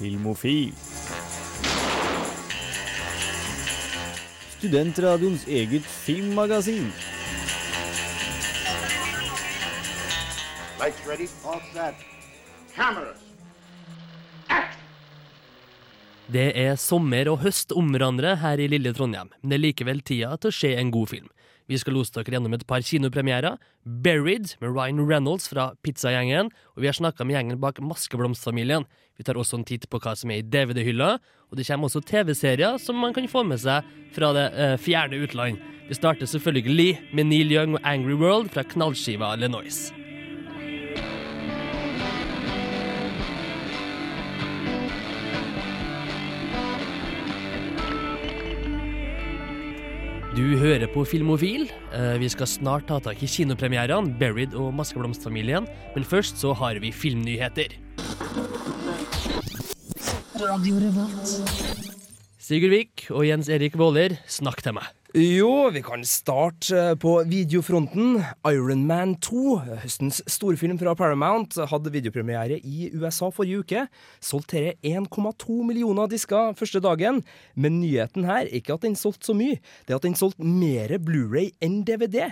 Filmofil. Studentradioens eget filmmagasin. Lights ready? All set. Cameras. Det er sommer og høst om hverandre her i lille Trondheim, men det er likevel tida til å se en god film. Vi skal lose dere gjennom et par kinopremierer. Buried med Ryan Reynolds fra Pizzagjengen, og vi har snakka med gjengen bak Maskeblomstfamilien. Vi tar også en titt på hva som er i DVD-hylla, og det kommer også TV-serier som man kan få med seg fra det eh, fjerne utland. Vi starter selvfølgelig med Neil Young og Angry World fra knallskiva Lenoise. Du hører på Filmofil. Eh, Vi skal snart ta tak i kinopremierene, Buried og Maskeblomstfamilien, men først så har vi filmnyheter. Sigurd Vik og Jens Erik Våler, snakk til meg. Jo, vi kan starte eh, på videofronten. Iron Man 2, høstens storfilm fra Paramount, hadde videopremiere i USA forrige uke. Solgte dette 1,2 millioner disker første dagen. Men nyheten her er ikke at den solgte så mye, det er at den solgte mer Blu-ray enn DVD.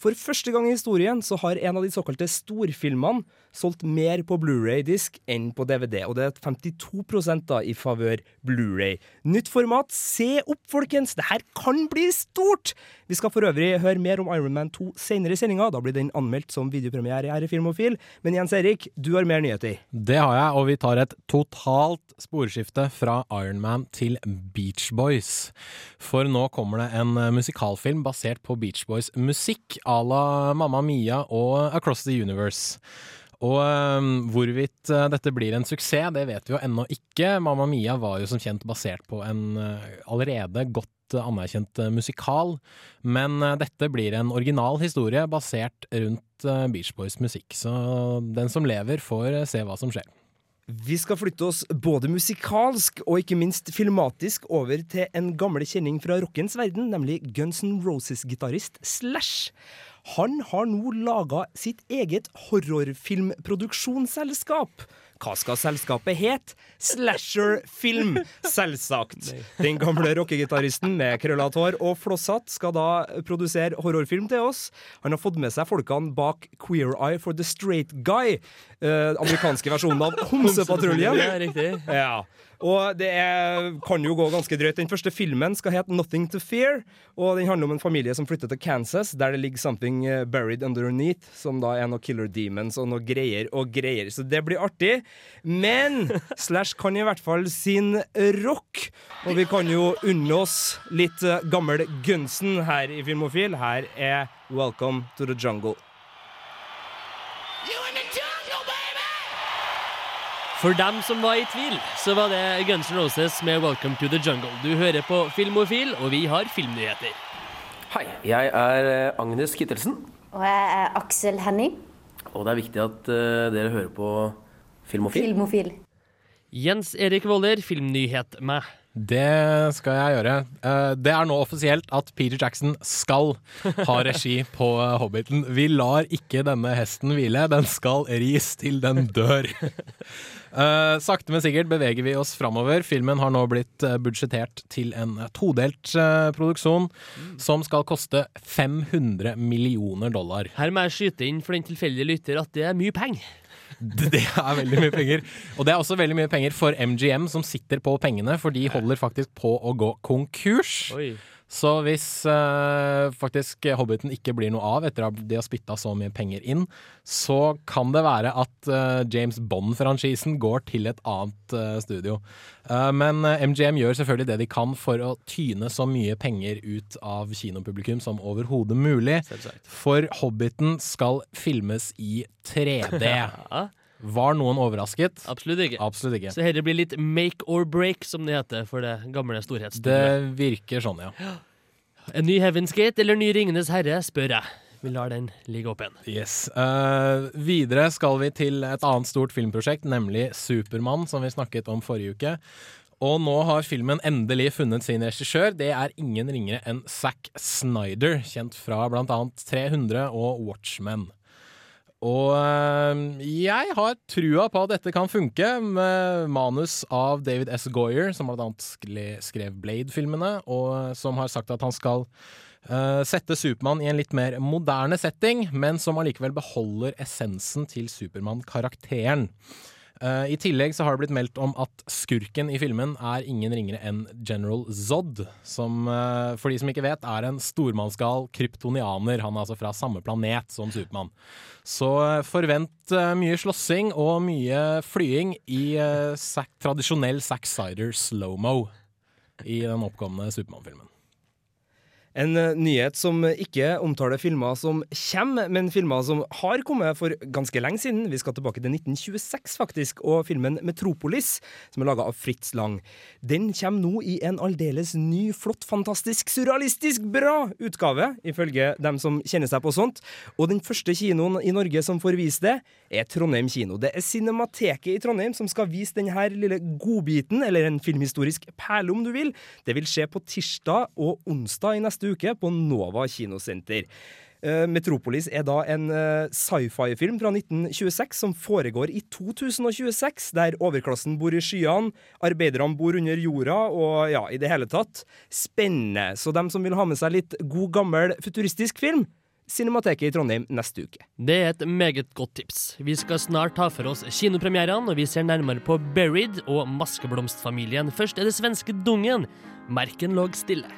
For første gang i historien så har en av de såkalte storfilmene solgt mer på Blu-ray-disk enn på DVD, og det er 52 da i favør Blu-ray. Nytt format, se opp, folkens! Det her kan bli stort! Vi skal for øvrig høre mer om Iron Man 2 senere i sendinga. Da blir den anmeldt som videopremiere her i Filmofil. Men Jens Erik, du har mer nyheter. Det har jeg, og vi tar et totalt sporskifte fra Ironman til Beach Boys. For nå kommer det en musikalfilm basert på Beach Boys musikk à la Mamma Mia og Across the Universe. Og eh, hvorvidt eh, dette blir en suksess, det vet vi jo ennå ikke. Mamma Mia var jo som kjent basert på en eh, allerede godt eh, anerkjent musikal, men dette blir en original historie basert rundt Beach Boys musikk. Så den som lever, får se hva som skjer. Vi skal flytte oss både musikalsk og ikke minst filmatisk over til en gamle kjenning fra rockens verden, nemlig Guns N' Roses-gitarist Slash. Han har nå laga sitt eget horrorfilmproduksjonsselskap. Hva skal selskapet het? Slasher Film, selvsagt. Den gamle rockegitaristen med krøllete hår og flosshatt skal da produsere horrorfilm til oss. Han har fått med seg folkene bak Queer Eye for the Straight Guy, eh, amerikanske versjonen av Homsepatruljen. Ja, riktig. Ja. Og det er, kan jo gå ganske drøyt. Den første filmen skal hete Nothing to Fear. Og den handler om en familie som flytter til Kansas, der det ligger something eh, buried underneath, som da er noe killer demons og noe greier og greier. Så det blir artig. Men Slash kan i hvert fall sin rock. Og vi kan jo unne oss litt eh, gammel Gunsen her i Filmofil. Her er Welcome to the Jungle. For dem som var i tvil, så var det Guns N' Roses med Welcome to the Jungle. Du hører på Filmofil, og vi har filmnyheter. Hei, jeg er eh, Agnes Kittelsen, Og jeg er Aksel Henning, og det er viktig at uh, dere hører på Filmofil. filmofil. Jens Erik Våler, filmnyhet meg. Det skal jeg gjøre. Eh, Det er nå offisielt at Peter Jackson skal ha regi på Hobbiten. Vi lar ikke denne hesten hvile. Den skal ris til den dør. Eh, Sakte, men sikkert beveger vi oss framover. Filmen har nå blitt eh, budsjettert til en todelt uh, produksjon som skal koste 500 millioner dollar. Her må jeg skyte inn for den tilfeldige lytter at det er mye penger. Det det er veldig mye penger. Og det er også veldig mye penger for MGM, som sitter på pengene, for de holder faktisk på å gå konkurs. Oi. Så hvis eh, faktisk Hobbiten ikke blir noe av etter at de har spytta så mye penger inn, så kan det være at eh, James Bond-franchisen går til et annet eh, studio. Eh, men eh, MGM gjør selvfølgelig det de kan for å tyne så mye penger ut av kinopublikum som overhodet mulig. For Hobbiten skal filmes i 3D. Var noen overrasket? absolutt ikke. Absolutt ikke. Så dette blir litt make or break, som det heter for det gamle Det virker sånn, ja. En ny Heaven's Gate eller ny Ringenes herre, spør jeg. Vi lar den ligge åpen. Yes. Uh, videre skal vi til et annet stort filmprosjekt, nemlig Supermann, som vi snakket om forrige uke. Og nå har filmen endelig funnet sin regissør. Det er ingen ringere enn Zack Snyder, kjent fra annet 300 og Watchmen. Og eh, jeg har trua på at dette kan funke, med manus av David S. Goyer, som blant annet skrev Blade-filmene, og som har sagt at han skal uh, sette Supermann i en litt mer moderne setting, men som allikevel beholder essensen til Supermann-karakteren. Eh, I tillegg så har det blitt meldt om at skurken i filmen er ingen ringere enn General Zod, som uh, for de som ikke vet er en stormannsgal kryptonianer. Han er altså fra samme planet som Supermann. Så uh, forvent mye slåssing og mye flying i tradisjonell Zack Sider slow-mo i den oppkommende Supermann-filmen. En eh, nyhet som ikke omtaler filmer som kommer, men filmer som har kommet for ganske lenge siden. Vi skal tilbake til 1926, faktisk, og filmen Metropolis, som er laga av Fritz Lang. Den kommer nå i en aldeles ny, flott, fantastisk, surrealistisk bra utgave, ifølge dem som kjenner seg på sånt. Og den første kinoen i Norge som får vise det, er Trondheim kino. Det er Cinemateket i Trondheim som skal vise denne lille godbiten, eller en filmhistorisk perle, om du vil. Det vil skje på tirsdag og onsdag i neste uke på Nova kinosenter. Eh, Metropolis er da en eh, sci-fi-film fra 1926 som foregår i 2026, der overklassen bor i skyene, arbeiderne bor under jorda, og ja, i det hele tatt spennende. Så dem som vil ha med seg litt god, gammel futuristisk film, Cinemateket i Trondheim neste uke. Det er et meget godt tips. Vi skal snart ta for oss kinopremierene, og vi ser nærmere på Buried og Maskeblomstfamilien. Først er det svenske Dungen. Merken lå stille.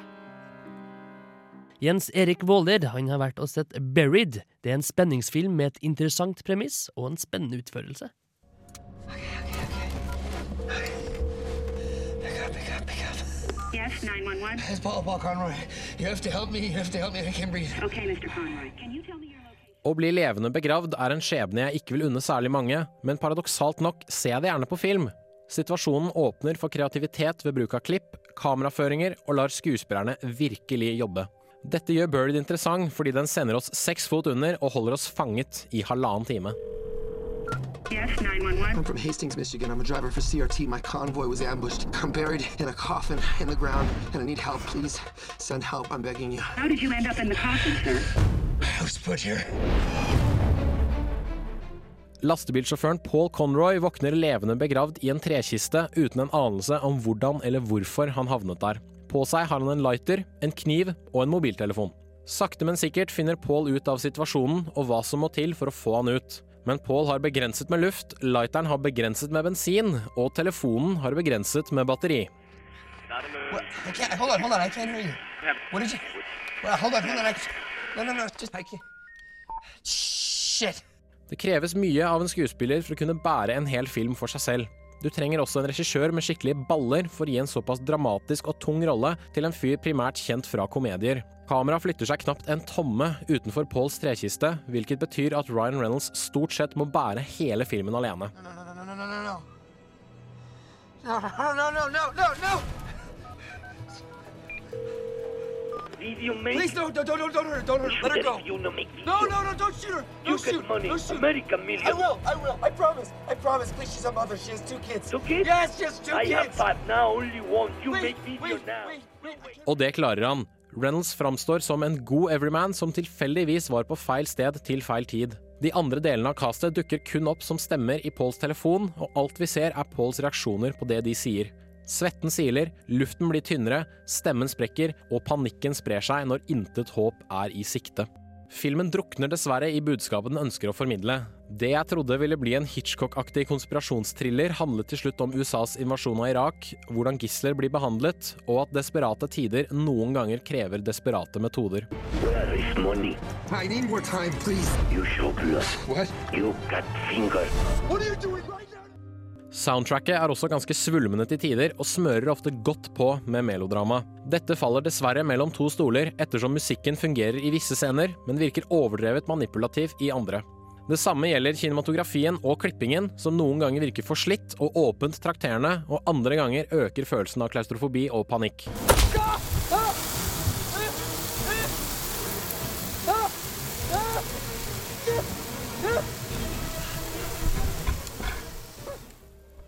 Jens Erik Våler han har vært og sett Buried. Det er en spenningsfilm med et interessant premiss og en spennende utførelse. Yes, 911. It's Paul, Paul Conroy. You have to help me. You have to help me. I can't breathe. Okay, Mr. Conroy. Can you tell me your? Å bli levende begravd er en skjebne jeg ikke vil unne særlig mange, men paradoksalt nok ser jeg det gjerne på film. Situasjonen åpner for kreativitet ved bruk av klipp, kameraføringer og lar skuespillerne virkelig jobbe. Dette gjør Bird interessant fordi den sender oss seks fot under og holder oss fanget i halvannen time. Yes, I'm from Hastings, Michigan. I'm a driver for CRT. My convoy was ambushed. I'm buried in a coffin in the ground, and I need help. Please send help. I'm begging you. How did you end up in the coffin, sir? I was put here. Lastebilsjåføren Paul Conroy våkner levende begravd i en trekiste uten en anelse om hvordan eller hvorfor han havnet der. På seg har han en lighter, en kniv og en mobiltelefon. Sakte, men sikkert finner Paul ut av situasjonen og hva som må til for å få han ut. Men Paul har begrenset med luft, lighteren har begrenset med bensin, og telefonen har begrenset med batteri. Det kreves mye av en skuespiller for å kunne bære en hel film for seg selv. Du trenger også en regissør med skikkelige baller for å gi en såpass dramatisk og tung rolle til en fyr primært kjent fra komedier. Kamera flytter seg knapt en tomme utenfor Pauls trekiste, hvilket betyr at Ryan Reynolds stort sett må bære hele filmen alene. No, no, no. No, no, no, no, no, no. Leave you, mate. Please, no, don't, don't, don't, don't hurt her. Don't hurt her. Let her go. You no make video. No, no, no, don't shoot her. You shoot. get money. Don't shoot. America million. I will, I will. I promise. I promise. Please, she's a mother. She has two kids. Two kids? Yes, she has two I kids. have five now, only one. You Wait, make video wait, now. wait, wait, wait. Og det klarer han. Reynolds framstår som en god everyman som tilfeldigvis var på feil sted til feil tid. De andre delene av castet dukker kun opp som stemmer i Pauls telefon, og alt vi ser er Pauls reaksjoner på det de sier. Svetten siler, luften blir tynnere, stemmen sprekker, og panikken sprer seg når intet håp er i sikte. Filmen drukner dessverre i budskapet den ønsker å formidle. Det jeg trodde ville bli en Hitchcock-aktig konspirasjonstriller, handlet til slutt om USAs invasjon av Irak, hvordan gisler blir behandlet, og at desperate tider noen ganger krever desperate metoder. Time, right? Soundtracket er også ganske svulmende til tider, og smører ofte godt på med melodrama. Dette faller dessverre mellom to stoler, ettersom musikken fungerer i visse scener, men virker overdrevet manipulativ i andre. Det samme gjelder kinematografien og klippingen, som noen ganger virker forslitt og åpent trakterende, og andre ganger øker følelsen av klaustrofobi og panikk.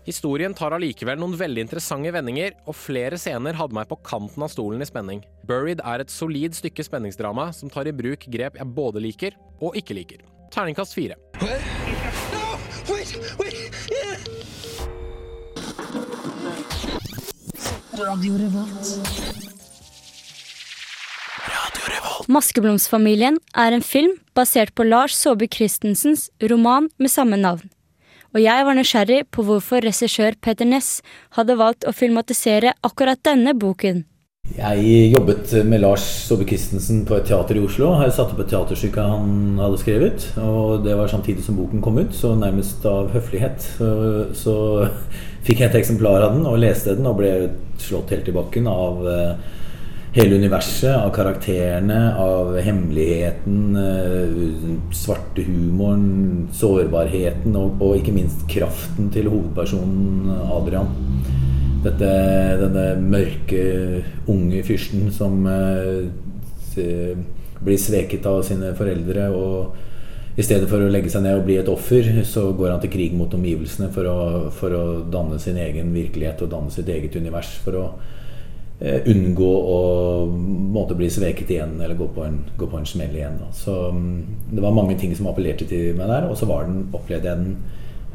Historien tar allikevel noen veldig interessante vendinger, og flere scener hadde meg på kanten av stolen i spenning. Buried er et solid stykke spenningsdrama som tar i bruk grep jeg både liker og ikke liker. Terningkast fire. Yeah! Maskeblomstfamilien er en film basert på Lars Saabye Christensens roman med samme navn. Og jeg var nysgjerrig på hvorfor regissør Peter Ness hadde valgt å filmatisere akkurat denne boken. Jeg jobbet med Lars Saabye Christensen på et teater i Oslo. Jeg satte opp et teaterstykke han hadde skrevet. Og det var samtidig som boken kom ut, så nærmest av høflighet så, så fikk jeg et eksemplar av den og leste den og ble slått helt i bakken av eh, hele universet, av karakterene, av hemmeligheten, eh, svarte humoren, sårbarheten og, og ikke minst kraften til hovedpersonen Adrian. Dette, denne mørke, unge fyrsten som eh, blir sveket av sine foreldre. og i stedet for å legge seg ned og bli et offer, så går han til krig mot omgivelsene for å, for å danne sin egen virkelighet og danne sitt eget univers. For å unngå å måtte bli sveket igjen eller gå på en, gå på en smell igjen. Da. Så mm, det var mange ting som appellerte til meg der, og så var den, opplevde jeg den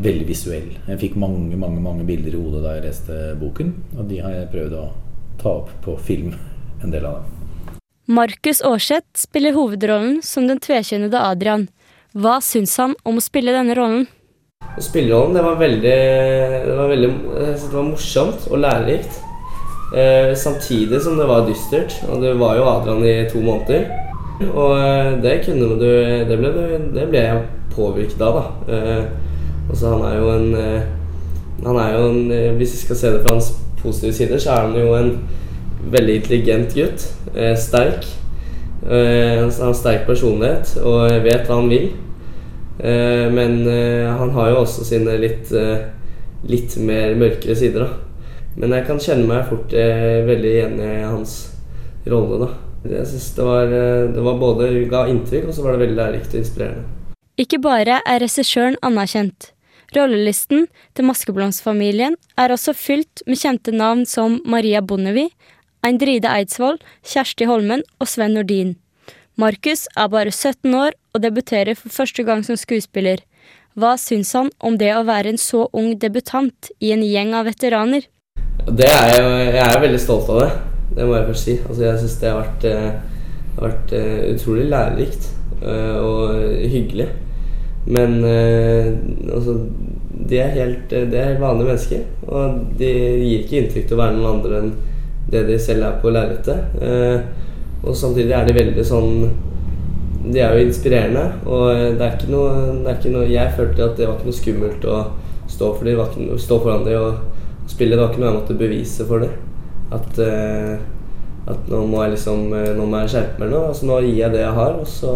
veldig visuell. Jeg fikk mange mange, mange bilder i hodet da jeg leste boken, og de har jeg prøvd å ta opp på film, en del av dem. Markus Aarseth spiller hovedrollen som den tvekjønnede Adrian. Hva syns han om å spille denne rollen? Spillerollen, det var veldig, det var veldig det var morsomt og lærerikt. Eh, samtidig som det var dystert. Og det var jo Adrian i to måneder. Og eh, det kunne du Det ble, du- det ble jeg påvirket av, da. Eh, altså, han er jo en eh, Han er jo en eh, Hvis vi skal se det fra hans positive sider, så er han jo en veldig intelligent gutt. Eh, sterk. Eh, han har sterk personlighet og vet hva han vil. Eh, men han har jo også sine litt, litt mer mørkere sider, da. Men jeg kan kjenne meg fort eh, veldig igjen i hans rolle, da. Jeg synes det var, eh, det var både ga inntrykk, og så var det veldig lærerikt og inspirerende. Ikke bare er regissøren anerkjent. Rollelisten til Maskeblomstfamilien er også fylt med kjente navn som Maria Bonnevie, Eindride Eidsvoll, Kjersti Holmen og Sven Nordin. Markus er bare 17 år og debuterer for første gang som skuespiller. Hva syns han om det å være en så ung debutant i en gjeng av veteraner? Det er jeg, jeg er veldig stolt av det. Det må jeg først si. Altså, jeg syns det har vært, uh, har vært uh, utrolig lærerikt uh, og hyggelig. Men altså De er helt, de helt vanlige mennesker. Og de gir ikke inntrykk til å være noen andre enn det de selv er på lerretet. Og samtidig er de veldig sånn De er jo inspirerende. Og det er ikke noe, det er ikke noe Jeg følte at det var ikke noe skummelt å stå for noe, stå foran dem spille. Det var ikke noe jeg måtte bevise for det. At, uh, at nå må jeg liksom eh, Nå må jeg skjerpe meg nå. Altså, nå gir jeg det jeg har. Og, så,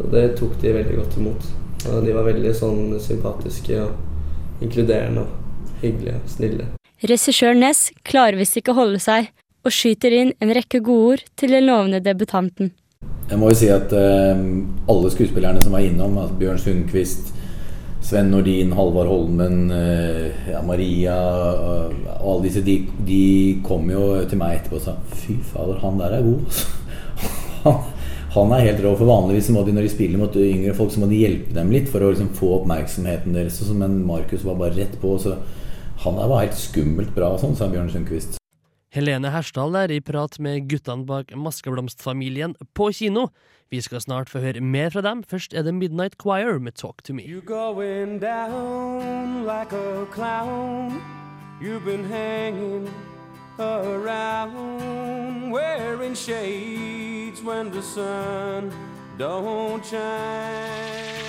og det tok de veldig godt imot. Og de var veldig sånn sympatiske og inkluderende og hyggelige og snille. Regissør Ness klarer visst ikke å holde seg, og skyter inn en rekke godord til den lovende debutanten. Jeg må jo si at uh, alle skuespillerne som var innom, altså Bjørn Sundquist, Sven Nordin, Halvard Holmen, eh, ja, Maria eh, og alle disse, de, de kom jo til meg etterpå og sa Fy fader, han der er god. han, han er helt rå. For vanligvis må de når de spiller mot yngre folk, så må de hjelpe dem litt for å liksom, få oppmerksomheten deres. Men Markus var bare rett på. Så han der var helt skummelt bra, sånn, sa Bjørn Sundquist. Helene Hersdal der i prat med guttene bak Maskeblomstfamilien på kino. Vi skal snart få høre mer fra dem. Først er det Midnight Choir med Talk to Me. You're going down like a clown. You've been hanging around, wearing shades when the sun don't shine.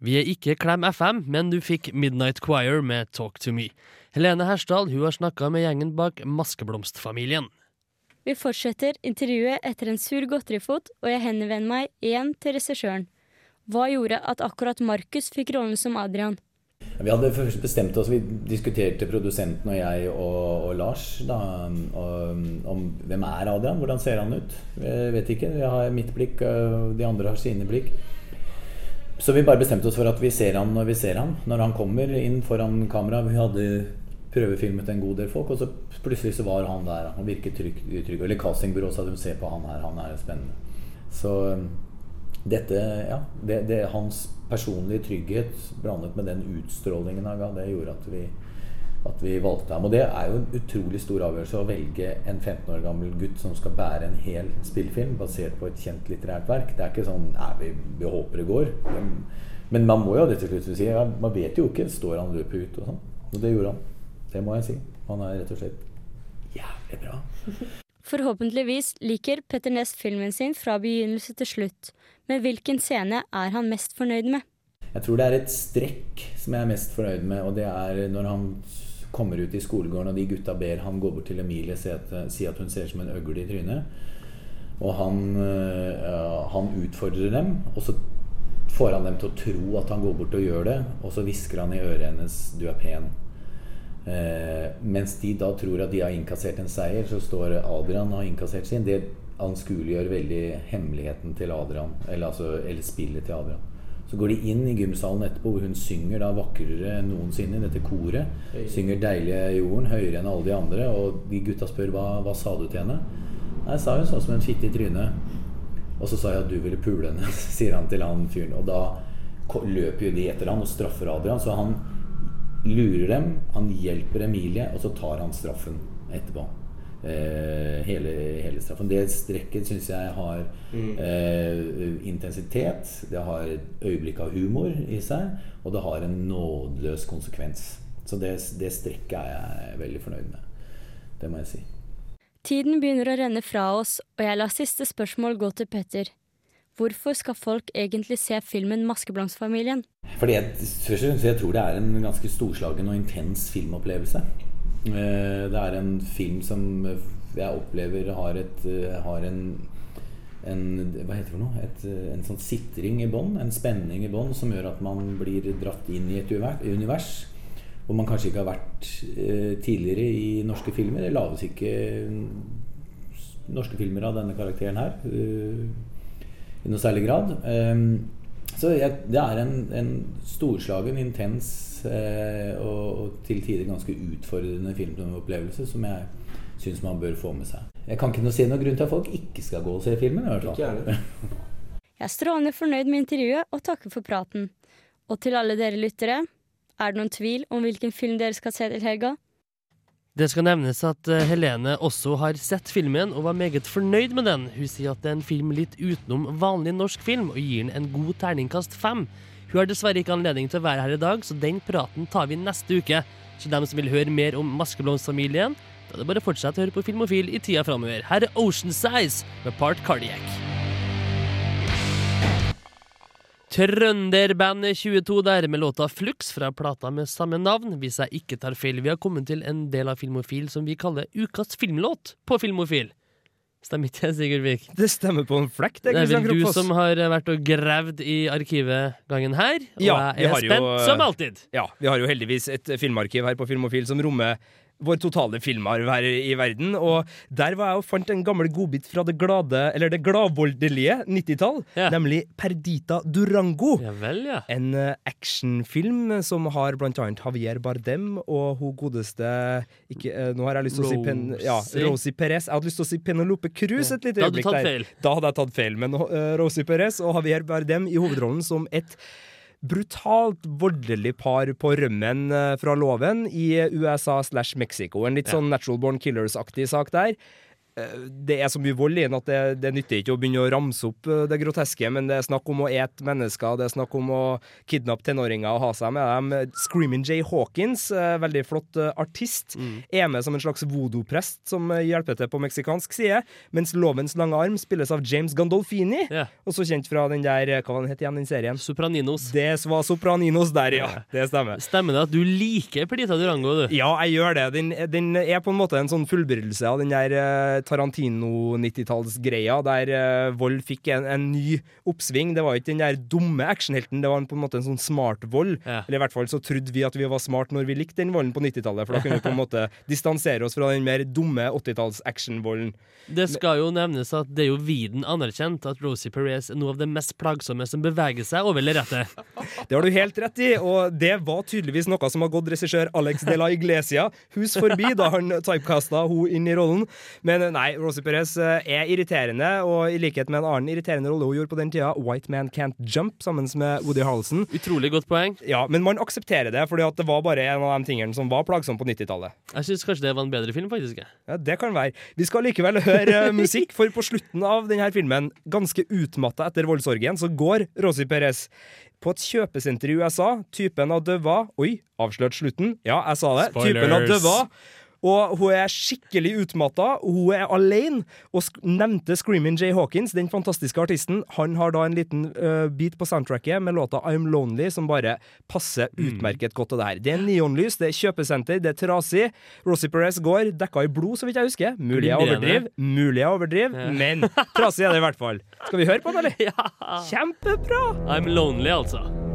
Vi er ikke Klem FM, men du fikk Midnight Choir med Talk to Me. Helene Hersdal hun har snakka med gjengen bak Maskeblomstfamilien. Vi fortsetter intervjuet etter en sur godterifot, og jeg henvender meg igjen til regissøren. Hva gjorde at akkurat Markus fikk rollen som Adrian? Vi hadde først bestemt oss, vi diskuterte produsenten og jeg og, og Lars da, og, om hvem er Adrian, hvordan ser han ut. Jeg vet ikke, jeg har mitt blikk, de andre har sine blikk. Så vi bare bestemte oss for at vi ser han når vi ser han. Når han kommer inn foran kamera. Vi hadde prøvefilmet en god del folk, og så plutselig så var han der. Han virket trygg. trygg. Eller castingbyrået sa de se på han her, han er spennende. Så dette, ja, det, det, hans personlige trygghet blandet med den utstrålingen han ga, det gjorde at vi, at vi valgte ham. Og det er jo en utrolig stor avgjørelse å velge en 15 år gammel gutt som skal bære en hel spillefilm basert på et kjent litterært verk. Det er ikke sånn Nei, vi, vi håper det går. Men man må jo det til slutt si. Man vet jo ikke. Står han løpet ut og sånn? Og det gjorde han. Det må jeg si. Han er rett og slett jævlig bra. Forhåpentligvis liker Petter Næss filmen sin fra begynnelse til slutt, men hvilken scene er han mest fornøyd med? Jeg tror det er et strekk som jeg er mest fornøyd med, og det er når han kommer ut i skolegården, og de gutta ber han gå bort til Emilie og si at, hun ser ut som en øgle i trynet. Og han, øh, han utfordrer dem, og så får han dem til å tro at han går bort og gjør det, og så hvisker han i øret hennes 'du er pen'. Eh, mens de da tror at de har innkassert en seier, så står Adrian og har innkassert sin. Det anskueliggjør veldig hemmeligheten til Adrian, eller, altså, eller spillet til Adrian. Så går de inn i gymsalen etterpå, hvor hun synger da vakrere enn noensinne i dette koret. Synger 'Deilige jorden' høyere enn alle de andre, og de gutta spør hva, hva sa du til henne? Nei, sa hun sånn som en fitte i trynet. Og så sa jeg at du ville pule henne, sier han til han fyren. Og da løper jo de etter han og straffer Adrian. Så han lurer dem, han hjelper Emilie, og så tar han straffen etterpå. Eh, hele, hele straffen. Det strekket syns jeg har Mm. eh, intensitet, det har et øyeblikk av humor i seg, og det har en nådeløs konsekvens. Så det, det strekket er jeg veldig fornøyd med. Det må jeg si. Tiden begynner å renne fra oss, og jeg lar siste spørsmål gå til Petter. Hvorfor skal folk egentlig se filmen 'Maskeblomstfamilien'? Fordi jeg, jeg tror det er en ganske storslagen og intens filmopplevelse. Eh, Det er en film som jeg opplever har, et, eh, har en, en Hva heter det for noe? Et, eh, en sånn sitring i bånn. En spenning i bånn som gjør at man blir dratt inn i et univers hvor man kanskje ikke har vært eh, tidligere i norske filmer. Det lages ikke mm, norske filmer av denne karakteren her eh, i noe særlig grad. Um, så jeg, det er en, en storslagen, intens eh, og, og til tider ganske utfordrende filmopplevelse som jeg syns man bør få med seg. Jeg kan ikke noe si noen grunn til at folk ikke skal gå og se filmen. i hvert fall. Jeg er strålende fornøyd med intervjuet og takker for praten. Og til alle dere lyttere, er det noen tvil om hvilken film dere skal se til helga? Det skal nevnes at eh, Helene også har sett filmen og var meget fornøyd med den. Hun sier at det er en film litt utenom vanlig norsk film, og gir den en god terningkast fem. Hun har dessverre ikke anledning til å være her i dag, så den praten tar vi neste uke. Så dem som vil høre mer om Maskeblomstfamilien, da er det bare å fortsette å høre på Filmofil i tida framover. Her er Ocean Size med Part Cardiac. Trønderbandet 22 der med låta Flux fra plata med samme navn. Hvis jeg ikke tar feil, vi har kommet til en del av Filmofil som vi kaller ukas filmlåt på Filmofil. Stemmer ikke det, Sigurd Vik? Det stemmer på en flekk, det, Det er vel du som har vært og gravd i arkivet gangen her, og Ja, jeg er spent jo, spent eh, som alltid. Ja, vi har jo heldigvis et filmarkiv her på Filmofil som rommer vår totale filmarv her i verden. Og der var jeg og fant en gammel godbit fra det glade, eller det gladvoldelige 90-tall, nemlig Perdita Durango. Ja vel, ja. En eh, actionfilm som har blant annet Javier Bardem og hun godeste ikke, eh, Nå har jeg lyst til å si Pen, ja, Rosie. Perez. Jeg hadde lyst til å si Penelope Cruz et lite øyeblikk der. Da hadde jeg tatt feil. Men uh, Rosie Perez og Javier Bardem i hovedrollen som et brutalt voldelig par på rømmen eh, fra loven i USA slash Mexico. En litt sånn Natural Born Killers-aktig sak der. Eh, Det er så mye vold i den at det, det nytter ikke å begynne å ramse opp eh, det groteske, men det er snakk om å ete mennesker, det er snakk om å kidnappe tenåringer og ha seg med dem. Screaming Jay Hawkins, eh, veldig flott artist, artist, er med som en slags voodoo-prest som eh, hjelper til på meksikansk side, mens Lovens lange arm spilles av James Gandolfini, også kjent fra den der, eh, hva var den het igjen, den serien? Sopraninos. Det var Sopraninos der, ja. Det stemmer. Stemmer det at du liker Perdita Durango, du? Ja, jeg gjør det. Den, den er på en måte en sånn fullbyrdelse av den der eh, Tarantino-90-tallsgreia, der uh, vold fikk en, en ny oppsving. Det var ikke den der dumme actionhelten, det var en, på en måte en sånn smart vold. Eller i hvert fall så trodde vi at vi var smart når vi likte den volden på 90-tallet, for da kunne vi på en måte distansere oss fra den mer dumme 80-talls actionvolden. Det skal jo nevnes at det er jo viden anerkjent at Rosie Perez er noe av det mest plagsomme som beveger seg over lerretet. Det har du helt rett i, og det var tydeligvis noe som har gått regissør Alex de la Iglesia hus forbi da han typecasta hun inn i rollen. Men nei, Rosie Perez eh, er irriterende, og i likhet med en annen irriterende rolle hun gjorde på den tida, White Man Can't Jump, sammen med Woody Harrelson. Utrolig godt poeng. Ja, men man aksepterer det, fordi at det var bare en av de tingene som var plagsom på 90-tallet. Jeg syns kanskje det var en bedre film, faktisk. Ja, Det kan være. Vi skal likevel høre eh, musikk, for på slutten av denne filmen, ganske utmatta etter voldsorgien, så går Rosie Perez på et kjøpesenter i USA. Typen av døva Oi, avslørt slutten. Ja, jeg sa det. Typen av Spoilers. døva. Og hun er skikkelig utmatta, hun er alene. Og sk nevnte Screaming Jay Hawkins, den fantastiske artisten, han har da en liten uh, beat på soundtracket med låta I'm Lonely, som bare passer utmerket godt til det her. Det er neonlys, det er kjøpesenter, det er trasig. Rosie Perez går dekka i blod, så vidt jeg husker. Mulig jeg overdriver, mulig jeg overdriver, Ja. men trasig er det i hvert fall. Skal vi høre på den, eller? Kjempebra! I'm lonely, altså.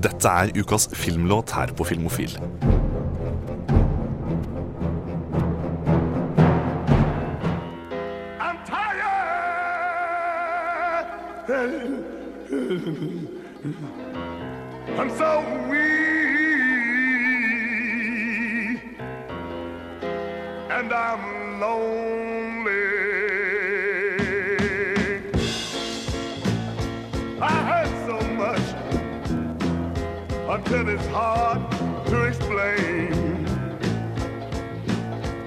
Dette er ukas filmlåt her på Filmofil. I'm so weak. And I'm lonely. Until it's hard to explain.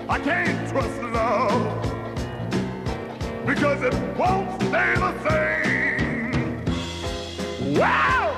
I can't trust love because it won't stay the same. Wow!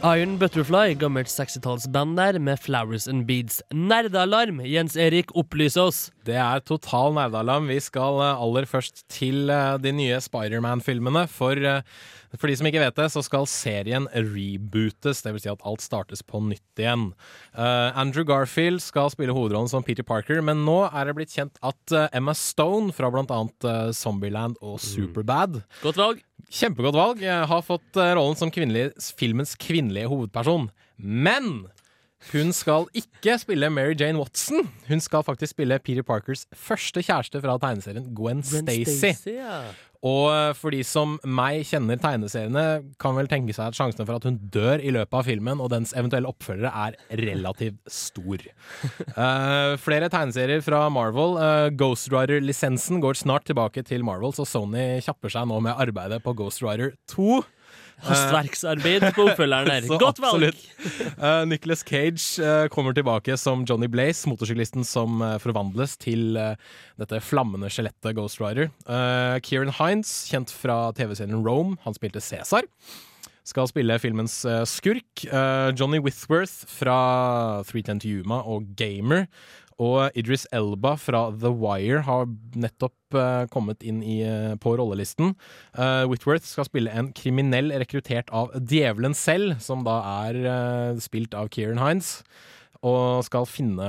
Iron Butterfly, gammelt 60-tallsband der, med Flowers and Beads. Nerdealarm! Jens Erik, opplys oss. Det er total nerdealarm. Vi skal eh, aller først til eh, de nye Spiderman-filmene. For, eh, for de som ikke vet det, så skal serien rebootes. Det vil si at alt startes på nytt igjen. Andrew Garfield skal spille hovedrollen som Peter Parker, men nå er det blitt kjent at Emma Stone fra eh, Zombieland og Superbad Godt valg. Kjempegodt valg. Jeg Har fått eh, rollen som kvinnelig, filmens kvinnelige hovedperson. Men hun skal ikke spille Mary Jane Watson. Hun skal faktisk spille Peter Parkers første kjæreste fra tegneserien Gwen, Stacy. ja. Og eh, for de som meg kjenner tegneseriene, kan vel tenke seg at sjansene for at hun dør i løpet av filmen og dens eventuelle oppfølgere er relativt stor. uh, flere tegneserier fra Marvel. Uh, Ghost Rider-lisensen går snart tilbake til Marvel, så Sony kjapper seg nå med arbeidet på Ghost Rider 2. Hastverksarbeid på oppfølgeren der. Godt valg! Uh, Nicholas Cage uh, kommer tilbake som Johnny Blaze, motorsyklisten som uh, forvandles til dette flammende skjelettet Ghost Rider. Kieran Hines, kjent fra TV-serien Rome, han spilte Cæsar. Skal spille filmens skurk. Johnny Withworth fra 310 to Yuma og Gamer. Og Idris Elba fra The Wire har nettopp uh, kommet inn i, uh, på rollelisten. Uh, Whitworth skal spille en kriminell rekruttert av djevelen selv, som da er spilt av Kieran Hines. Og skal finne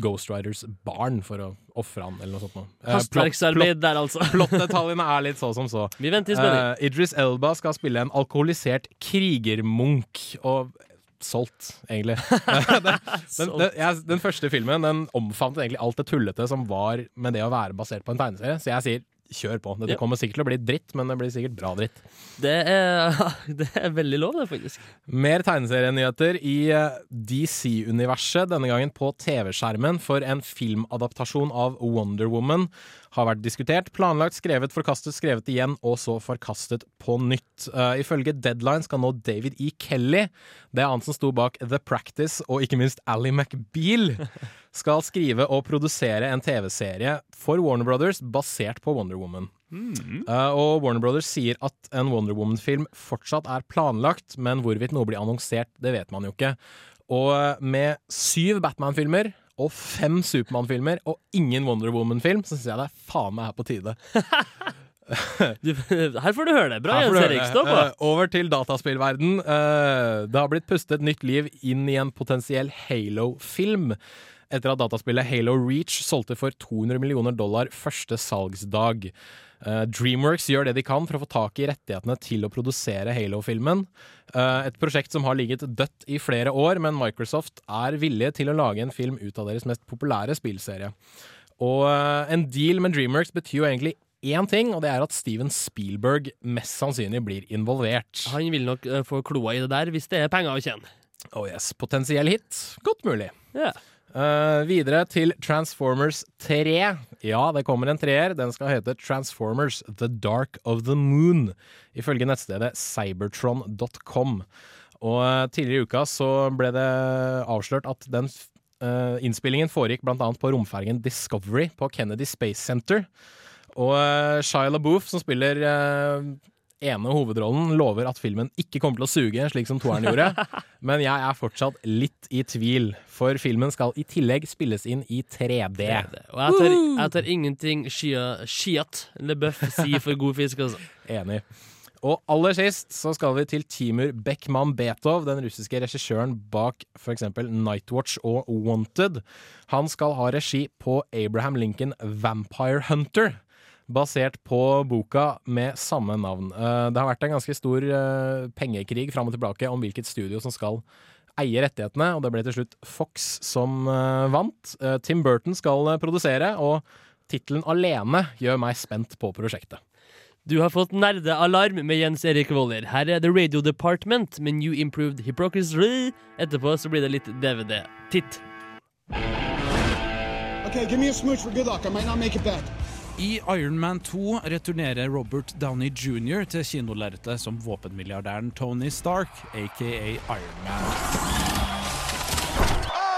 Ghost Riders barn for å ofre han, eller noe sånt. Hastverksarbeid plott- der, altså. Plottdetaljene er litt så som så. Vi venter i spenning. Idris Elba skal spille en alkoholisert krigermunk. Og solgt, egentlig. den, den, den, jeg, den første filmen den omfavnet egentlig alt det tullete som var med det å være basert på en tegneserie. Så jeg sier kjør på. Dette Ja. kommer sikkert til å bli dritt, men det blir sikkert bra dritt. Det er, det er veldig lov, det, faktisk. Mer tegneserienyheter i eh, DC-universet, denne gangen på TV-skjermen, for en filmadaptasjon av Wonder Woman har vært diskutert, planlagt, skrevet, forkastet, skrevet igjen, og så forkastet på nytt. Uh, ifølge Deadline skal nå David E. Kelly, det er han som sto bak The Practice, og ikke minst Ally McBeal, skal skrive og produsere en TV-serie for Warner Brothers basert på Wonder Woman. Eh, og Warner Brothers sier at en Wonder Woman-film fortsatt er planlagt, men hvorvidt noe blir annonsert, det vet man jo ikke. Og eh, med syv Batman-filmer og fem Supermann-filmer og ingen Wonder Woman-film, så syns jeg det er faen meg her på tide. Du, her får du høre det. Bra, Jens Erik. Stå på. Uh, over til dataspillverden. Uh, det har blitt pustet nytt liv inn i en potensiell Halo-film. Etter at dataspillet Halo Reach solgte for 200 millioner dollar første salgsdag. Eh, Dreamworks gjør det de kan for å få tak i rettighetene til å produsere Halo-filmen. Eh, et prosjekt som har ligget dødt i flere år, men Microsoft er villige til å lage en film ut av deres mest populære spillserie. Og eh, en deal med Dreamworks betyr jo egentlig én ting, og det er at Steven Spielberg mest sannsynlig blir involvert. Han vil nok få kloa i det der hvis det er penger å tjene. Oh yes, Potensiell hit. Godt mulig. Ja. Eh, videre til Transformers 3. Ja, det kommer en treer. Den skal hete Transformers The Dark of the Moon, ifølge nettstedet cybertron.com. Og uh, tidligere i uka så ble det avslørt at den uh, innspillingen foregikk annet på romfergen Discovery på Kennedy Space Center. Og uh, Shia LaBeouf, som spiller eh, ene hovedrollen, lover at filmen ikke kommer til å suge, slik som toeren gjorde. Men jeg er fortsatt litt i tvil, for filmen skal i tillegg spilles inn i 3D. Og jeg tar, jeg tar ingenting Shia- Shiat LeBøff sier for god fisk, altså. Enig. Og aller sist så skal vi til Timur Bekmambetov, den russiske regissøren bak f.eks. Nightwatch og Wanted. Han skal ha regi på Abraham Lincoln Vampire Hunter. Basert på boka med samme navn. Eh, Det har vært en ganske stor eh, pengekrig fram og tilbake om hvilket studio som skal eie rettighetene, og det ble til slutt Fox som eh, vant. Tim Burton skal produsere, og tittelen alene gjør meg spent på prosjektet. Du har fått nerdealarm med Jens Erik Woller. Her er The Radio Department med New Improved Hypocrisy. Etterpå så blir det litt DVD-titt. Okay, give me a smooch for good luck. I might not make it back. I Iron Man 2 returnerer Robert Downey jr. til kinolerretet som våpenmilliardæren Tony Stark, aka Iron Man. Oh.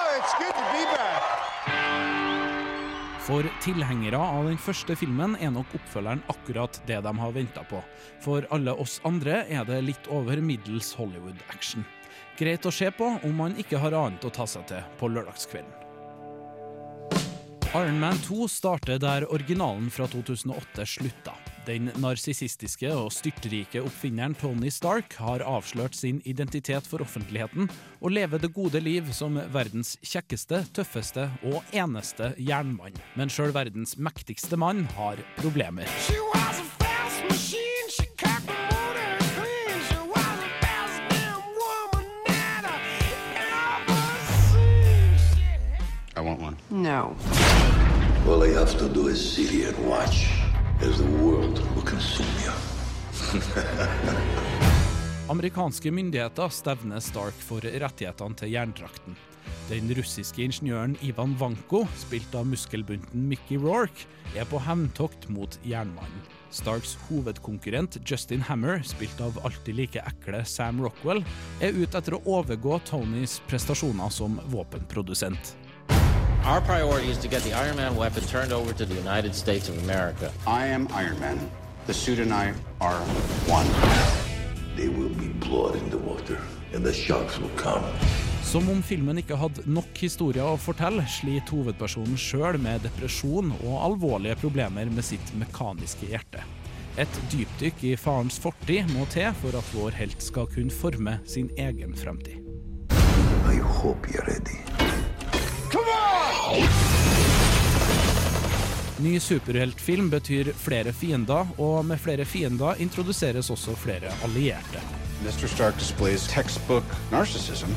For tilhengere av den første filmen er nok oppfølgeren akkurat det de har venta på. For alle oss andre er det litt over middels Hollywood-action. Greit å se på om man ikke har annet å ta seg til på lørdagskvelden. Iron Man 2 starter der originalen fra 2008 slutta. Den narsissistiske og styrtrike oppfinneren Tony Stark har avslørt sin identitet for offentligheten og lever det gode liv som verdens kjekkeste, tøffeste og eneste jernmann. Men sjøl verdens mektigste mann har problemer. I want one. No. All I have to do is sit here and watch as the world will consume you. Amerikanske myndigheter stevner Stark for rettighetene til jerndrakten. Den russiske ingeniøren Ivan Vanko, spilt av muskelbunten Mickey Rourke, er på hevntokt mot jernmannen. Starks hovedkonkurrent Justin Hammer, spilt av alltid like ekle Sam Rockwell, er ute etter å overgå Tonys prestasjoner som våpenprodusent. Our priority is to get the Iron Man weapon turned over to the United States of America. I am Iron Man. The suit and I are one. There will be blood in the water, and the sharks will come. Som om filmen ikke hadde nok historier å fortelle, sliter hovedpersonen sjøl med depresjon og alvorlige problemer med sitt mekaniske hjerte. Et dypdykk i farens fortid må til for at vår helt skal kunne forme sin egen fremtid. I hope you're ready. Ny superheltfilm betyr flere fiender, og med flere fiender introduseres også flere allierte. Mr. Stark displays textbook narcissism.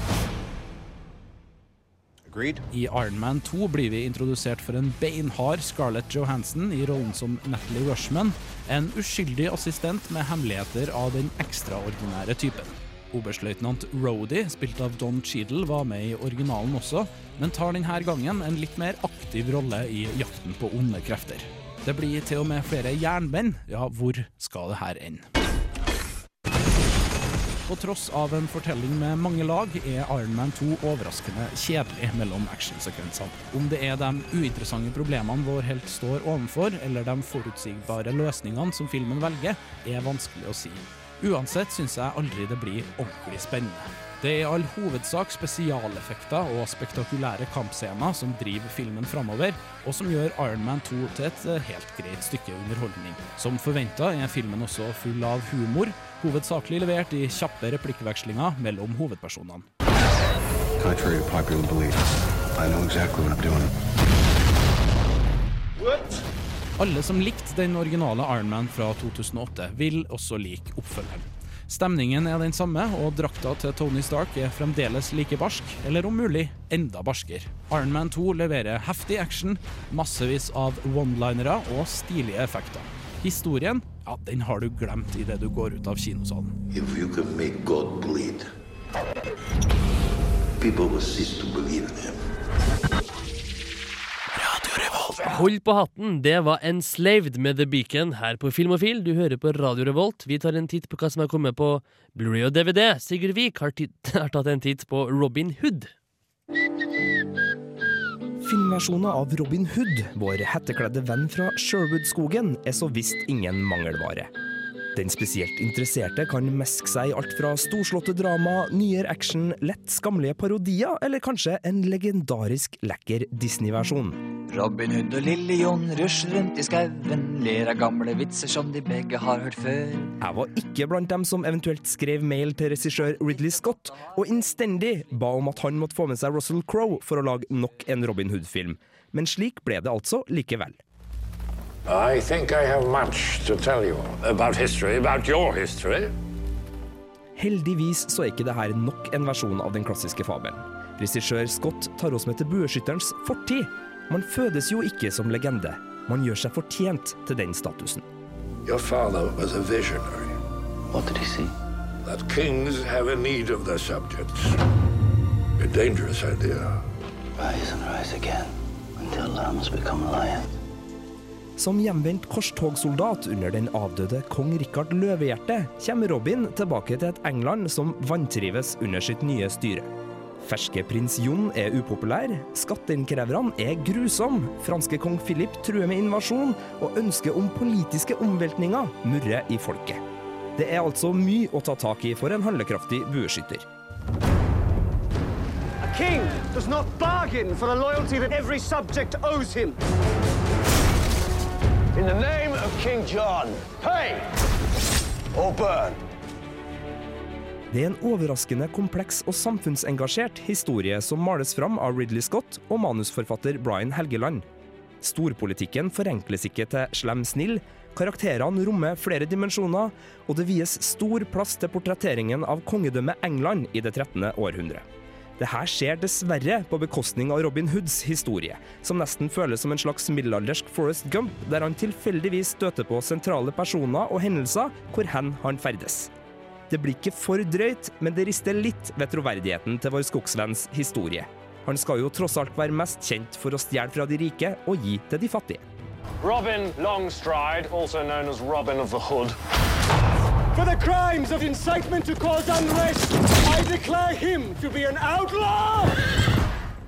Agreed? I Iron Man 2 blir vi introdusert for en beinhard Scarlett Johansson i rollen som Natalie Rushman, en uskyldig assistent med hemmeligheter av den ekstraordinære typen. Oberstløytnant Rhodey, spilt av Don Cheadle, var med i originalen også, men tar denne gangen en litt mer aktiv rolle i jakten på onde krefter. Det blir til og med flere jernmenn. Ja, hvor skal det her ende? På tross av en fortelling med mange lag, er Iron Man 2 overraskende kjedelig mellom actionsekvensene. Om det er de uinteressante problemene vår helt står overfor, eller de forutsigbare løsningene som filmen velger, er vanskelig å si. Uansett syns jeg aldri det blir ordentlig spennende. Det er i all hovedsak spesialeffekter og spektakulære kampscener som driver filmen framover, og som gjør Iron Man 2 til et eh, helt greit stykke underholdning. Som forventa er filmen også full av humor, hovedsakelig levert i kjappe replikkvekslinger mellom hovedpersonene. Contrary to popular belief, I know exactly what I'm doing. Alle som likte den originale Iron Man fra 2008, vil også like oppfølgeren. Stemningen er den samme, og drakta til Tony Stark er fremdeles like barsk, eller om mulig enda barskere. Iron Man 2 leverer heftig action, massevis av one-linere og stilige effekter. Historien ja, den har du glemt idet du går ut av kinosalen. If you can make God bleed, people will cease to believe in him. Hold på hatten, det var Enslaved med The Beacon her på Filmofil. Du hører på Radio Revolt. Vi tar en titt på hva som er kommet på Blu-ray og DVD. Sigurd Vik har, har tatt en titt på Robin Hood. Filmversjonen av Robin Hood, vår hettekledde venn fra Sherwood-skogen, er så visst ingen mangelvare. Den spesielt interesserte kan meske seg i alt fra storslåtte drama, nyere action, lett skammelige parodier, eller kanskje en legendarisk lekker Disney-versjon. Robin Hood og Lille John rusler rundt i skauen, ler av gamle vitser som de begge har hørt før. Jeg var ikke blant dem som eventuelt skrev mail til regissør Ridley Scott og innstendig ba om at han måtte få med seg Russell Crowe for å lage nok en Robin Hood-film. Men slik ble det altså likevel. I think I have much to tell you about history, about your history. Heldigvis så er ikke dette nok en versjon av den klassiske fabelen. Regissør Scott tar oss med til bueskytterens fortid. Man fødes jo ikke som legende. Man gjør seg fortjent til den statusen. Your father was a visionary. What did he see? That kings have a need of their subjects. A dangerous idea. Rise and rise again until lambs become lions. Som hjemvendt korstogsoldat under den avdøde kong Rikard Løvehjerte kommer Robin tilbake til et England som vantrives under sitt nye styre. Ferske prins Jon er upopulær, skatteinnkreverne er grusom, franske kong Philip truer med invasjon, og ønsket om politiske omveltninger murrer i folket. Det er altså mye å ta tak i for en handlekraftig bueskytter. A king does not bargain for the loyalty that every subject owes him. In the name of King John, pay or burn. Det er en overraskende kompleks og samfunnsengasjert historie som males fram av Ridley Scott og manusforfatter Brian Helgeland. Storpolitikken forenkles ikke til slem-snill, karakterene rommer flere dimensjoner, og det vies stor plass til portretteringen av kongedømmet England i det 13. århundre. Det her skjer dessverre på bekostning av Robin Hoods historie, som nesten føles som en slags middelaldersk Forest Gump, der han tilfeldigvis støter på sentrale personer og hendelser hvor hen han ferdes. Det blir ikke for drøyt, men det rister litt ved troverdigheten til vår skogsvenns historie. Han skal jo tross alt være mest kjent for å stjele fra de rike og gi til de fattige. Robin Longstride, also known as Robin of the Hood. For the crimes of incitement to cause unrest, I declare him to be an outlaw!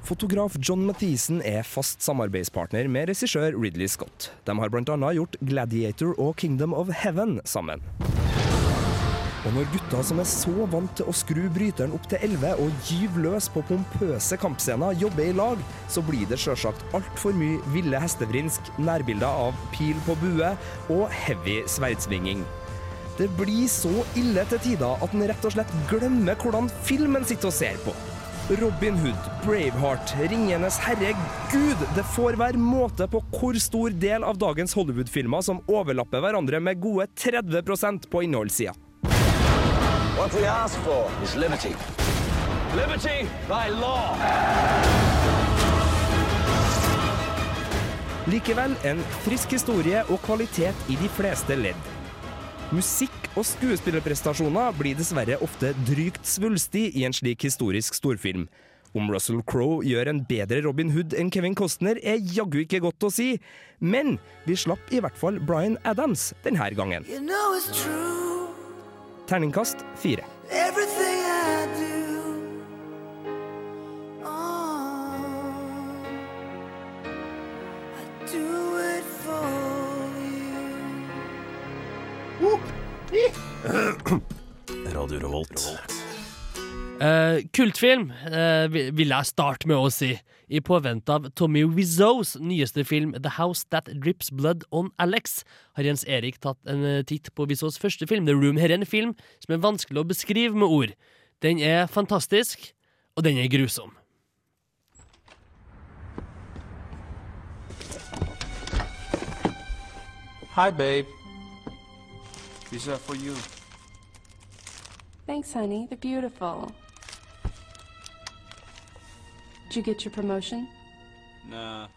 Fotograf John Mathisen er fast samarbeidspartner med regissør Ridley Scott. De har bl.a. gjort Gladiator og Kingdom of Heaven sammen. Og når gutta som er så vant til å skru bryteren opp til 11 og gyve løs på pompøse kampscener, jobber i lag, så blir det sjølsagt altfor mye ville hestevrinsk, nærbilder av pil på bue og heavy sverdsvinging. Det blir så ille til tider at en rett og slett glemmer hvordan filmen sitter og ser på. Robin Hood, Braveheart, Ringenes herre, gud, det får være måte på hvor stor del av dagens Hollywood-filmer som overlapper hverandre med gode 30% på innholdssida. Liberty. Liberty. Likevel en frisk historie og kvalitet i de fleste ledd. Musikk og skuespillerprestasjoner blir dessverre ofte drygt svulstig i en slik historisk storfilm. Om Russell Crowe gjør en bedre Robin Hood enn Kevin Costner, er jaggu ikke godt å si, men vi slapp i hvert fall Bryan Adams denne gangen. You know. Terningkast fire. Radio Revolt. Uh, kultfilm uh, vil jeg starte med å si. I påvente av Tommy Wiseaus nyeste film The House That Drips Blood On Alex har Jens Erik tatt en eh, titt på Wiseaus første film, The Room. Her er en film som er vanskelig å beskrive med ord. Den er fantastisk, og den er grusom. Hi, babe. These are for you. Thanks, honey. They're beautiful. Did you get your promotion? Nah.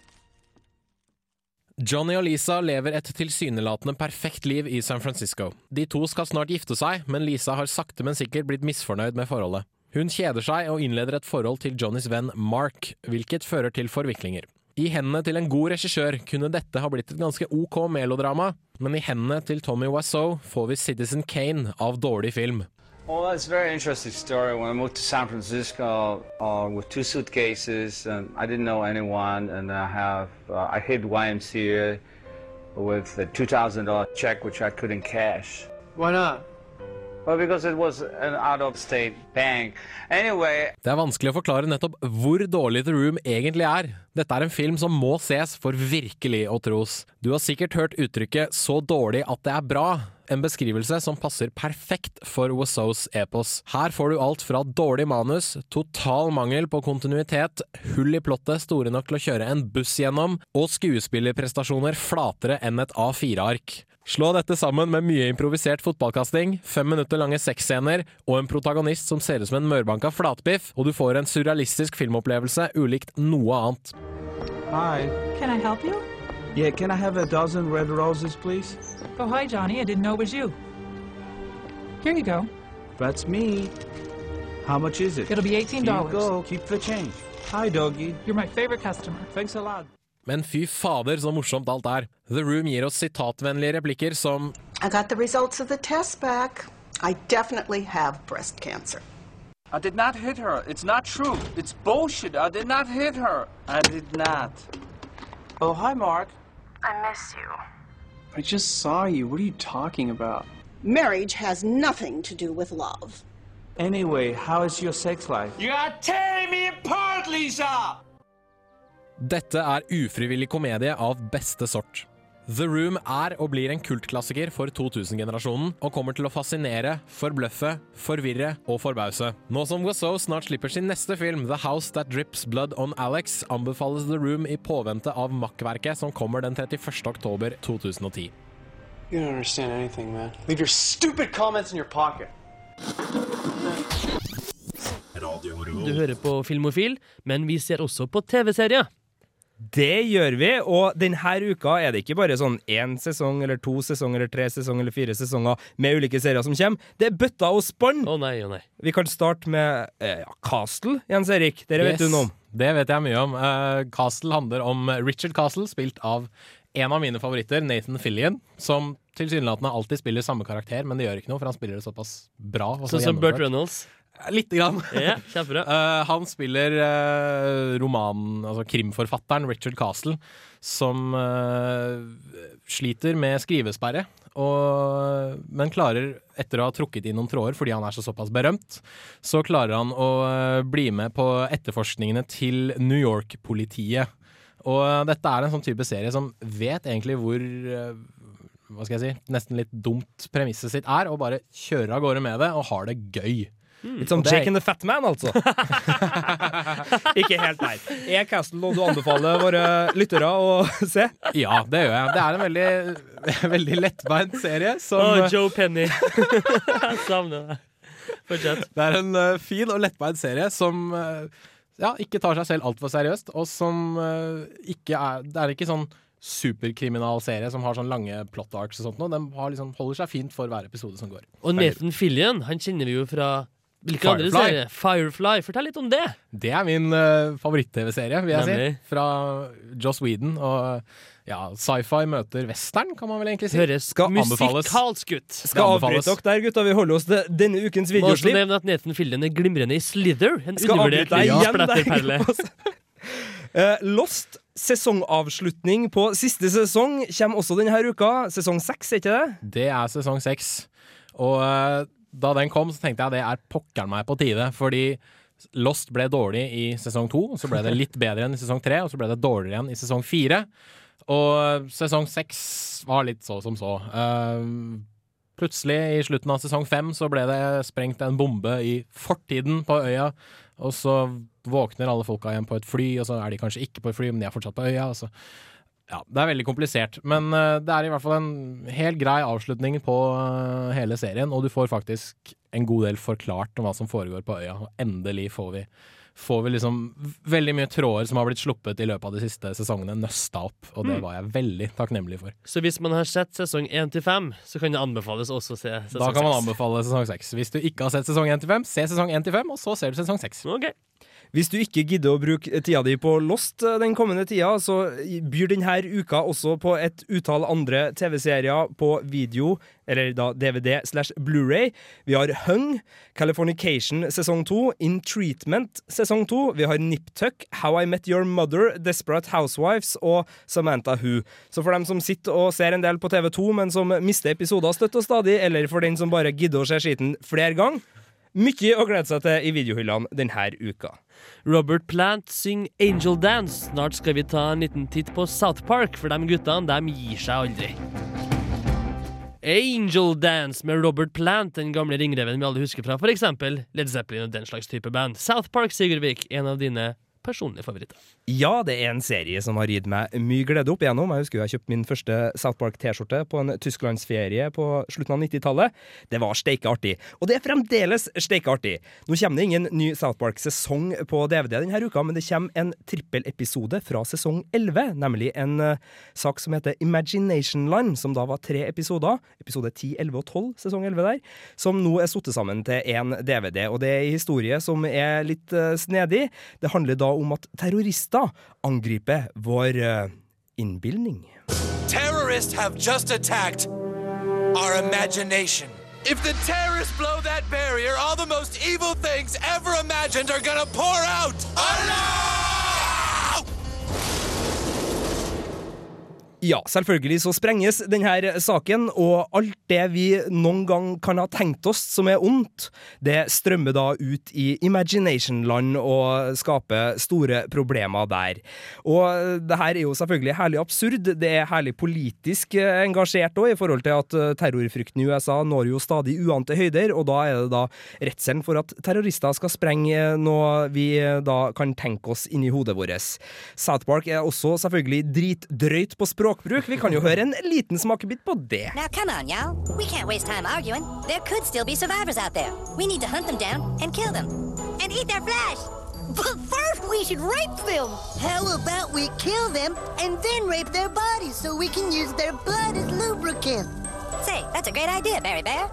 Johnny og Lisa lever et tilsynelatende perfekt liv i San Francisco. De to skal snart gifte seg, men Lisa har sakte, men sikkert blitt misfornøyd med forholdet. Hun kjeder seg og innleder et forhold til Johnnys venn Mark, hvilket fører til forviklinger. I hendene til en god regissør kunne dette ha blitt et ganske ok melodrama, men i hendene til Tommy Wiseau får vi Citizen Kane av dårlig film. Well, it's a very interesting story. When I moved to San Francisco uh, with two suitcases, and I didn't know anyone, and I have uh, I hid YMCA with a two thousand dollar check which I couldn't cash. Why not? Anyway, Det er vanskelig å forklare nettopp hvor dårlig The Room egentlig er. Dette er en film som må ses for virkelig å tros. Du har sikkert hørt uttrykket 'så dårlig at det er bra', en beskrivelse som passer perfekt for Wassous epos. Her får du alt fra dårlig manus, total mangel på kontinuitet, hull i plottet store nok til å kjøre en buss gjennom, og skuespillerprestasjoner flatere enn et A4-ark. Slå dette sammen med mye improvisert fotballkasting, fem minutter lange sexscener og en protagonist som ser ut som en mørbanka flatbiff, og du får en surrealistisk filmopplevelse ulikt noe annet. hi. Can I help you? Yeah, can I have a dozen red roses, please? Oh, hi, Johnny. I didn't know it was you. Here you go. That's me. How much is it? It'll be $18. Here you go. Keep the change. Hi, doggy. You're my favorite customer. Thanks a lot. Men fy fader så morsomt alt er. The Room gir oss sitatvennlige replikker som I got the results of the test back. I definitely have breast cancer. I did not hit her. It's not true. It's bullshit. I did not hit her. I did not. Oh, hi, Mark. I miss you. I just saw you. What are you talking about? Marriage has nothing to do with love. Anyway, how is your sex life? You are tearing me apart, Lisa! Dette er ufrivillig komedie av beste sort. The Room er og blir en kultklassiker for 2000-generasjonen, og kommer til å fascinere, forbløffe, forvirre og forbause. Nå som Wassau snart slipper sin neste film, The House That Drips Blood On Alex, anbefales The Room i påvente av makkverket som kommer den 31. oktober 2010. You don't understand anything, man. Leave your stupid comments in your pocket. Du hører på Filmofil, men vi ser også på TV-serier. Det gjør vi, og denne uka er det ikke bare sånn én sesong eller to sesonger eller tre sesonger eller fire sesonger med ulike serier som kommer. Det er bøtta og spann! Å nei, å nei. Vi kan starte med eh, Castle, Jens Erik. Dere vet du noe om. Det vet jeg mye om. Uh, Castle handler om Richard Castle, spilt av en av mine favoritter, Nathan Fillion, som tilsynelatende alltid spiller samme karakter, men det gjør ikke noe, for han spiller det såpass bra. Sånn som Burt. Reynolds. Lite grann. Ja, kjempebra. Eh, han spiller uh, romanen, altså krimforfatteren Richard Castle, som uh, sliter med skrivesperre. og, men klarer, etter å ha trukket inn noen tråder fordi han er så såpass berømt, så klarer han å bli med på etterforskningene til New York-politiet. Og dette er en sånn type serie som vet egentlig hvor hva skal jeg si, nesten litt dumt premisset sitt er, og bare kjører av gårde med det og har det gøy. Litt er- Jake and the Fat Man, altså. Ikke helt der. Er Castle noe du anbefaler våre lyttere å se? Ja, det gjør jeg. Det er en veldig, veldig lettbeint serie. Som, Å, Joe Penny. Jeg savner det. Fortsett. Det er en uh, fin og lettbeint serie som uh, ja, ikke tar seg selv altfor seriøst, og som uh, ikke er Det er ikke sånn superkriminal serie som har sånn lange plot arcs og sånt noe. Den har liksom, holder seg fint for hver episode som går. Og Nathan Fillion, han kjenner vi jo fra hvilke andre Firefly. serier? Firefly. Fortell litt om det. Det er min uh, favoritt-TV-serie, vil jeg Nemlig. si. Fra Joss Whedon. Og ja, sci-fi møter western, kan man vel egentlig si. Høres anbefales. musikalsk ut. Skal avbryte dere der, gutta. Vi holder oss til denne ukens Må også nevne at Nathan Fillion er glimrende i Slither. En Skal undervurdert liten der, splatterperle. Eh, Lost sesongavslutning på siste sesong kommer også denne uka. Sesong seks, er ikke det? Det er sesong seks. Og eh, da den kom, så tenkte jeg det er pokkeren meg på tide. Fordi Lost ble dårlig i sesong to, så ble det litt bedre enn i sesong tre, og så ble det dårligere igjen i sesong fire. Og sesong seks var litt så som så. Uh, plutselig, i slutten av sesong fem, så ble det sprengt en bombe i fortiden på øya. Og så våkner alle folka igjen på et fly, og så er de kanskje ikke på et fly, men de er fortsatt på øya. Og så ja, det er veldig komplisert, men eh, det er i hvert fall en helt grei avslutning på eh, hele serien, og du får faktisk en god del forklart om hva som foregår på øya, og endelig får vi, får vi liksom veldig mye tråder som har blitt sluppet i løpet av de siste sesongene, nøsta opp, og det Mm. var jeg veldig takknemlig for. Så hvis man har sett sesong 1 til 5, så kan det anbefales også å se sesong 6. Da kan man anbefale sesong 6. Hvis du ikke har sett sesong 1 til 5, se sesong 1 til 5, og så ser du sesong 6. Hvis du ikke gidder å bruke tida di på Lost eh, den kommende tida, så byr denne uka også på et utall andre TV-serier på video, eller da DVD slash Blu-ray. Vi har Hung, Californication sesong 2, In Treatment sesong 2, vi har Niptuck, How I Met Your Mother, Desperate Housewives og Samantha Who. Så for dem som sitter og ser en del på TV2, men som mister episoder støtt og stadig, eller for den som bare gidder å se skiten flere ganger, mye å glede seg til i videohyllene denne uka. Robert Plant synger Angel Dance. Snart skal vi ta en liten titt på South Park, for de guttene de gir seg aldri. Angel Dance med Robert Plant, den gamle ringreven vi alle husker fra f.eks. Led Zeppelin og den slags type band. South Park, Sigurdvik, en av dine personlige favoritter. Ja, det er en serie som har gitt meg mye glede opp igjennom. Jeg husker jeg kjøpte min første South Park-T-skjorte på en tysklandsferie på slutten av 90-tallet. Det var steike artig. Og det er fremdeles steike artig. Nå kommer det ingen ny South Park-sesong på DVD denne uka, men det kommer en trippelepisode fra sesong 11, nemlig en eh, sak som heter Imagination Land, som da var tre episoder, episode 10, 11 og 12, sesong 11 der, som nå er satt sammen til én DVD. Og det er en historie som er litt eh, snedig. Det handler da om at terrorister angriper vår uh, innbilning. Terrorists have just attacked our imagination. If the terrorists blow that barrier, all the most evil things ever imagined are gonna pour out. Ja, selvfølgelig så sprenges denne saken, og alt det vi noen gang kan ha tenkt oss som er ondt, det strømmer da ut i Imagination-land og skaper store problemer der. Og det her er jo selvfølgelig herlig absurd, det er herlig politisk eh, engasjert òg, i forhold til at eh, terrorfrykten i USA når jo stadig uante høyder, og da er det da redselen for at terrorister skal sprenge noe vi eh, da kan tenke oss inni hodet vårt. South Park er også selvfølgelig dritdrøyt på språkbruk. Vi kan jo høre en liten smakebit på det. Now, come on, y'all. We can't waste time arguing. There could still be survivors out there. We need to hunt them down and kill them. And eat their flesh. But first, we should rape them. How about we kill them and then rape their bodies so we can use their blood as lubricant? Say, that's a great idea, Barry Bear.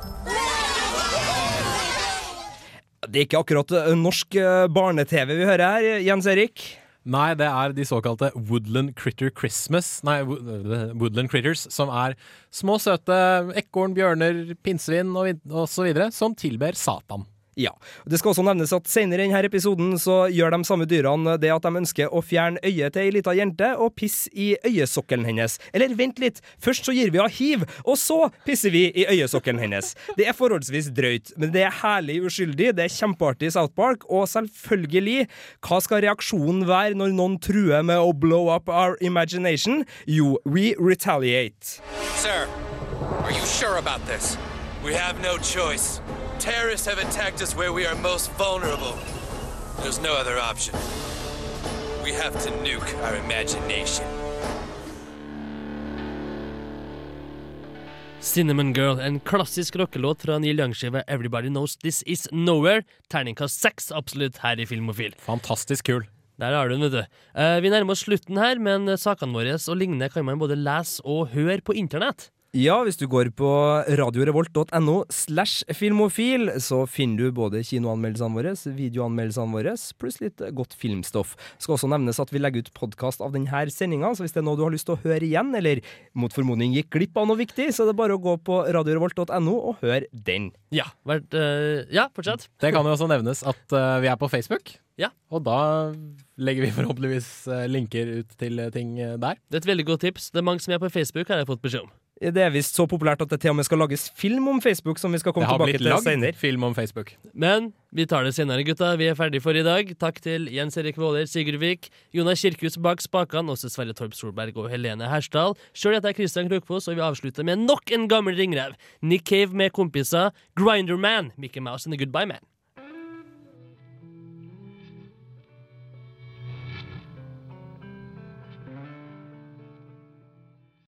Det er ikke akkurat eh, norsk eh, barne-TV vi hører her, Jens Erik. Nei, det er de såkalte Woodland Critter Christmas Nei, Woodland Critters, som er små, søte ekorn, bjørner, pinnsvin og, og så videre, som tilber Satan. Ja. Det skal også nevnes at senere i denne episoden så gjør de samme dyrene det at de ønsker å fjerne øyet til ei lita jente og pisse i øyesokkelen hennes. Eller vent litt, først så gir vi henne hiv, og så pisser vi i øyesokkelen hennes. Det er forholdsvis drøyt, men det er herlig uskyldig, det er kjempeartig i South Park, og selvfølgelig, hva skal reaksjonen være når noen truer med å blow up our imagination? Jo, we retaliate. Sir, are you sure about this? We have no choice. Terrorists have attacked us where we are most vulnerable. There's no other option. We have to nuke our imagination. Cinnamon Girl, en klassisk rockelåt fra Neil Young-skiva Everybody Knows This Is Nowhere. Terningkast seks absolutt her i Filmofil. Fantastisk kul. Der har du den, vet du. Eh, vi nærmer oss slutten her, men sakene våre og lignende kan man både lese og høre på internett. Ja, hvis du går på radiorevolt.no slash filmofil, så finner du både kinoanmeldelsene våre, videoanmeldelsene våre, pluss litt godt filmstoff. Det skal også nevnes at vi legger ut podkast av denne sendinga, så hvis det er noe du har lyst til å høre igjen, eller mot formodning gikk glipp av noe viktig, så er det bare å gå på radiorevolt.no og høre den. Ja, vært, eh, ja fortsett. Det kan jo også nevnes at eh, vi er på Facebook. Ja. Og da legger vi forhåpentligvis eh, linker ut til ting der. Det er et veldig godt tips. Det er mange som er på Facebook, har jeg fått beskjed om. Det er visst så populært at det til og med skal lages film om Facebook, som vi skal komme tilbake til Det har blitt lagd film om Facebook. Men vi tar det senere, gutta. Vi er ferdig for i dag. Takk til Jens Erik Våler, Sigurd Vik, Jonas Kirkhus bak spakene, også Sverre Torp Solberg og Helene Hersdal. Sjøl heter jeg Kristian Krokfoss, og vi avslutter med nok en gammel ringrev. Nick Cave med kompiser, Grinderman, Mickey Mouse and the Goodbye Man.